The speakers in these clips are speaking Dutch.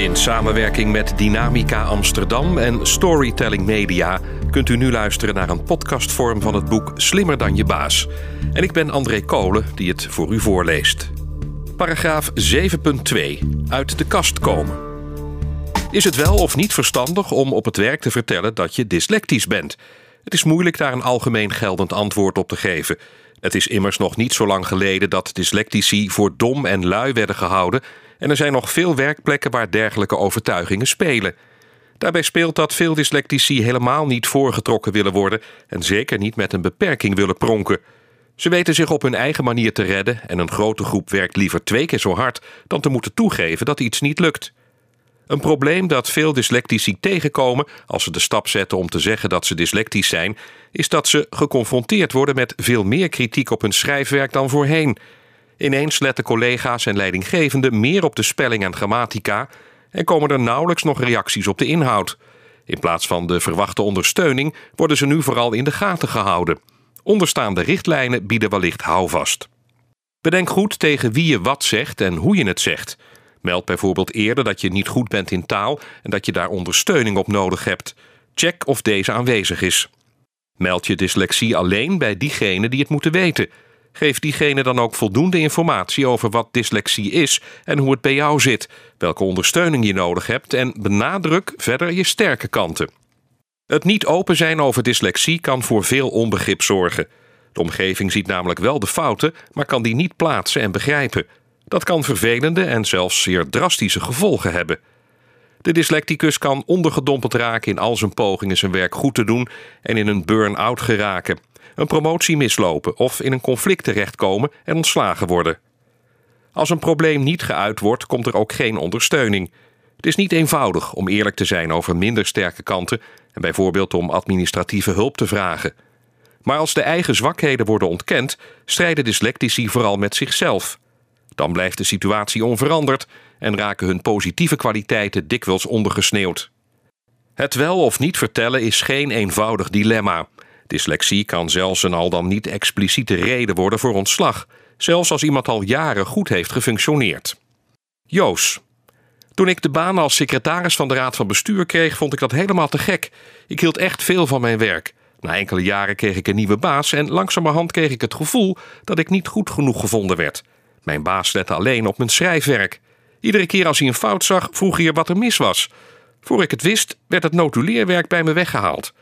In samenwerking met Dynamica Amsterdam en Storytelling Media kunt u nu luisteren naar een podcastvorm van het boek Slimmer dan je baas. En ik ben André Kolen die het voor u voorleest. Paragraaf 7.2. Uit de kast komen. Is het wel of niet verstandig om op het werk te vertellen dat je dyslectisch bent? Het is moeilijk daar een algemeen geldend antwoord op te geven. Het is immers nog niet zo lang geleden dat dyslectici voor dom en lui werden gehouden en er zijn nog veel werkplekken waar dergelijke overtuigingen spelen. Daarbij speelt dat veel dyslectici helemaal niet voorgetrokken willen worden en zeker niet met een beperking willen pronken. Ze weten zich op hun eigen manier te redden en een grote groep werkt liever twee keer zo hard dan te moeten toegeven dat iets niet lukt. Een probleem dat veel dyslectici tegenkomen als ze de stap zetten om te zeggen dat ze dyslectisch zijn, is dat ze geconfronteerd worden met veel meer kritiek op hun schrijfwerk dan voorheen. Ineens letten collega's en leidinggevenden meer op de spelling en grammatica en komen er nauwelijks nog reacties op de inhoud. In plaats van de verwachte ondersteuning worden ze nu vooral in de gaten gehouden. Onderstaande richtlijnen bieden wellicht houvast. Bedenk goed tegen wie je wat zegt en hoe je het zegt. Meld bijvoorbeeld eerder dat je niet goed bent in taal en dat je daar ondersteuning op nodig hebt. Check of deze aanwezig is. Meld je dyslexie alleen bij diegenen die het moeten weten. Geef diegene dan ook voldoende informatie over wat dyslexie is en hoe het bij jou zit, welke ondersteuning je nodig hebt en benadruk verder je sterke kanten. Het niet open zijn over dyslexie kan voor veel onbegrip zorgen. De omgeving ziet namelijk wel de fouten, maar kan die niet plaatsen en begrijpen. Dat kan vervelende en zelfs zeer drastische gevolgen hebben. De dyslecticus kan ondergedompeld raken in al zijn pogingen zijn werk goed te doen en in een burn-out geraken een promotie mislopen of in een conflict terechtkomen en ontslagen worden. Als een probleem niet geuit wordt, komt er ook geen ondersteuning. Het is niet eenvoudig om eerlijk te zijn over minder sterke kanten en bijvoorbeeld om administratieve hulp te vragen. Maar als de eigen zwakheden worden ontkend, strijden dyslectici vooral met zichzelf. Dan blijft de situatie onveranderd en raken hun positieve kwaliteiten dikwijls ondergesneeuwd. Het wel of niet vertellen is geen eenvoudig dilemma. Dyslexie kan zelfs een al dan niet expliciete reden worden voor ontslag, zelfs als iemand al jaren goed heeft gefunctioneerd. Joos. Toen ik de baan als secretaris van de Raad van Bestuur kreeg, vond ik dat helemaal te gek. Ik hield echt veel van mijn werk. Na enkele jaren kreeg ik een nieuwe baas en langzamerhand kreeg ik het gevoel dat ik niet goed genoeg gevonden werd. Mijn baas lette alleen op mijn schrijfwerk. Iedere keer als hij een fout zag, vroeg hij wat er mis was. Voor ik het wist, werd het notuleerwerk bij me weggehaald.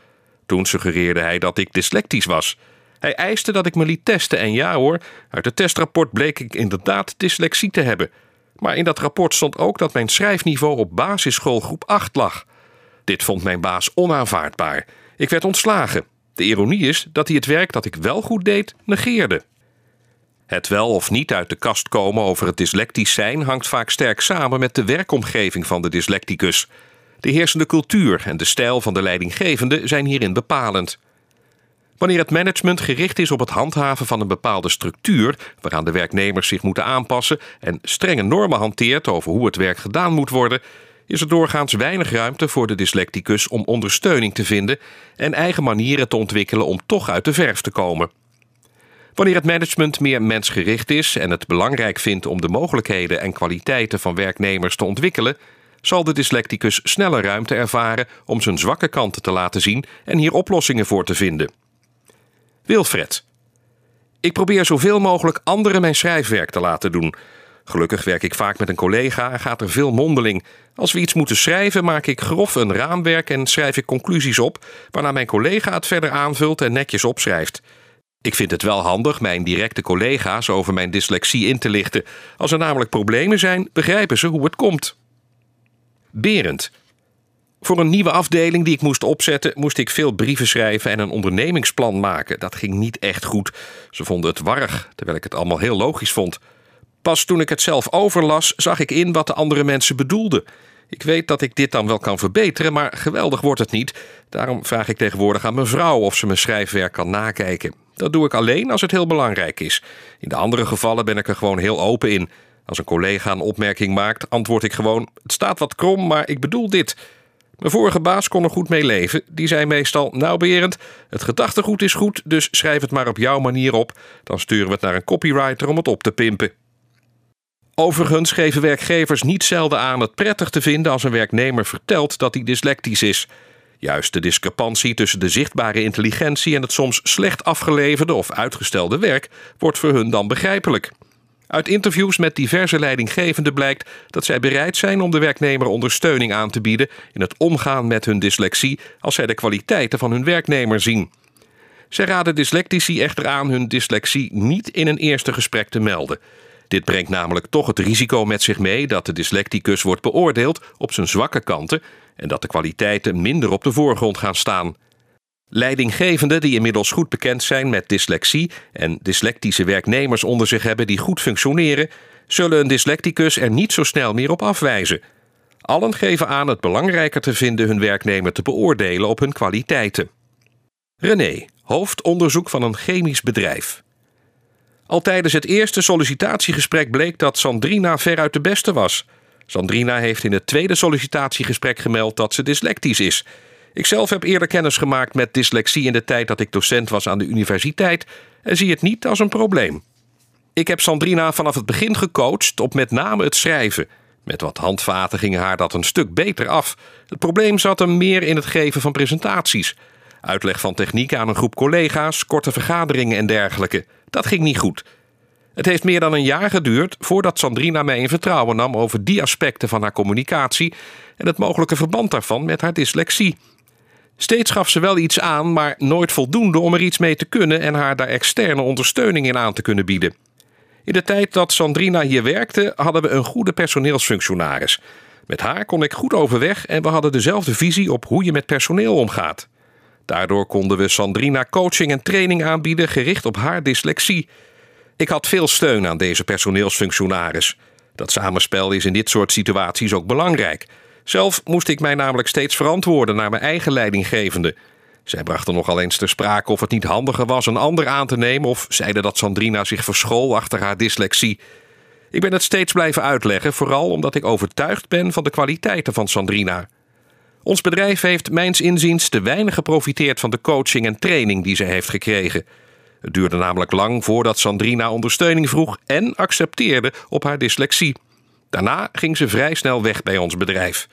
Toen suggereerde hij dat ik dyslectisch was. Hij eiste dat ik me liet testen en ja hoor, uit het testrapport bleek ik inderdaad dyslexie te hebben. Maar in dat rapport stond ook dat mijn schrijfniveau op basisschool groep 8 lag. Dit vond mijn baas onaanvaardbaar. Ik werd ontslagen. De ironie is dat hij het werk dat ik wel goed deed negeerde. Het wel of niet uit de kast komen over het dyslectisch zijn hangt vaak sterk samen met de werkomgeving van de dyslecticus. De heersende cultuur en de stijl van de leidinggevende zijn hierin bepalend. Wanneer het management gericht is op het handhaven van een bepaalde structuur, waaraan de werknemers zich moeten aanpassen en strenge normen hanteert over hoe het werk gedaan moet worden, is er doorgaans weinig ruimte voor de dyslecticus om ondersteuning te vinden en eigen manieren te ontwikkelen om toch uit de verf te komen. Wanneer het management meer mensgericht is en het belangrijk vindt om de mogelijkheden en kwaliteiten van werknemers te ontwikkelen, zal de dyslecticus sneller ruimte ervaren om zijn zwakke kanten te laten zien en hier oplossingen voor te vinden. Wilfred. Ik probeer zoveel mogelijk anderen mijn schrijfwerk te laten doen. Gelukkig werk ik vaak met een collega en gaat er veel mondeling. Als we iets moeten schrijven, maak ik grof een raamwerk en schrijf ik conclusies op, waarna mijn collega het verder aanvult en netjes opschrijft. Ik vind het wel handig mijn directe collega's over mijn dyslexie in te lichten. Als er namelijk problemen zijn, begrijpen ze hoe het komt. Berend. Voor een nieuwe afdeling die ik moest opzetten, moest ik veel brieven schrijven en een ondernemingsplan maken. Dat ging niet echt goed. Ze vonden het warrig, terwijl ik het allemaal heel logisch vond. Pas toen ik het zelf overlas, zag ik in wat de andere mensen bedoelden. Ik weet dat ik dit dan wel kan verbeteren, maar geweldig wordt het niet. Daarom vraag ik tegenwoordig aan mijn vrouw of ze mijn schrijfwerk kan nakijken. Dat doe ik alleen als het heel belangrijk is. In de andere gevallen ben ik er gewoon heel open in. Als een collega een opmerking maakt, antwoord ik gewoon: Het staat wat krom, maar ik bedoel dit. Mijn vorige baas kon er goed mee leven. Die zei meestal: Nou, Berend, het gedachtegoed is goed, dus schrijf het maar op jouw manier op. Dan sturen we het naar een copywriter om het op te pimpen. Overigens geven werkgevers niet zelden aan het prettig te vinden als een werknemer vertelt dat hij dyslectisch is. Juist de discrepantie tussen de zichtbare intelligentie en het soms slecht afgeleverde of uitgestelde werk wordt voor hun dan begrijpelijk. Uit interviews met diverse leidinggevenden blijkt dat zij bereid zijn om de werknemer ondersteuning aan te bieden in het omgaan met hun dyslexie als zij de kwaliteiten van hun werknemer zien. Zij raden dyslectici echter aan hun dyslexie niet in een eerste gesprek te melden. Dit brengt namelijk toch het risico met zich mee dat de dyslecticus wordt beoordeeld op zijn zwakke kanten en dat de kwaliteiten minder op de voorgrond gaan staan. Leidinggevenden die inmiddels goed bekend zijn met dyslexie en dyslectische werknemers onder zich hebben die goed functioneren, zullen een dyslecticus er niet zo snel meer op afwijzen. Allen geven aan het belangrijker te vinden hun werknemer te beoordelen op hun kwaliteiten. René, hoofdonderzoek van een chemisch bedrijf. Al tijdens het eerste sollicitatiegesprek bleek dat Sandrina veruit de beste was. Sandrina heeft in het tweede sollicitatiegesprek gemeld dat ze dyslectisch is. Ikzelf heb eerder kennis gemaakt met dyslexie in de tijd dat ik docent was aan de universiteit en zie het niet als een probleem. Ik heb Sandrina vanaf het begin gecoacht op met name het schrijven. Met wat handvaten ging haar dat een stuk beter af. Het probleem zat hem meer in het geven van presentaties. Uitleg van techniek aan een groep collega's, korte vergaderingen en dergelijke. Dat ging niet goed. Het heeft meer dan een jaar geduurd voordat Sandrina mij in vertrouwen nam over die aspecten van haar communicatie en het mogelijke verband daarvan met haar dyslexie. Steeds gaf ze wel iets aan, maar nooit voldoende om er iets mee te kunnen en haar daar externe ondersteuning in aan te kunnen bieden. In de tijd dat Sandrina hier werkte, hadden we een goede personeelsfunctionaris. Met haar kon ik goed overweg en we hadden dezelfde visie op hoe je met personeel omgaat. Daardoor konden we Sandrina coaching en training aanbieden gericht op haar dyslexie. Ik had veel steun aan deze personeelsfunctionaris. Dat samenspel is in dit soort situaties ook belangrijk. Zelf moest ik mij namelijk steeds verantwoorden naar mijn eigen leidinggevende. Zij brachten nogal eens ter sprake of het niet handiger was een ander aan te nemen of zeiden dat Sandrina zich verschool achter haar dyslexie. Ik ben het steeds blijven uitleggen, vooral omdat ik overtuigd ben van de kwaliteiten van Sandrina. Ons bedrijf heeft mijns inziens te weinig geprofiteerd van de coaching en training die ze heeft gekregen. Het duurde namelijk lang voordat Sandrina ondersteuning vroeg en accepteerde op haar dyslexie. Daarna ging ze vrij snel weg bij ons bedrijf.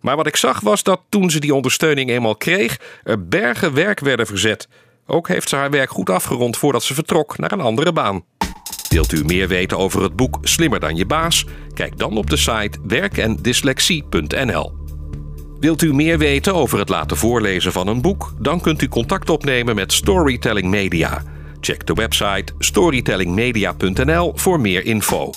Maar wat ik zag was dat toen ze die ondersteuning eenmaal kreeg, er bergen werk werden verzet. Ook heeft ze haar werk goed afgerond voordat ze vertrok naar een andere baan. Wilt u meer weten over het boek Slimmer dan je baas? Kijk dan op de site werkendyslexie.nl. Wilt u meer weten over het laten voorlezen van een boek? Dan kunt u contact opnemen met Storytelling Media. Check de website storytellingmedia.nl voor meer info.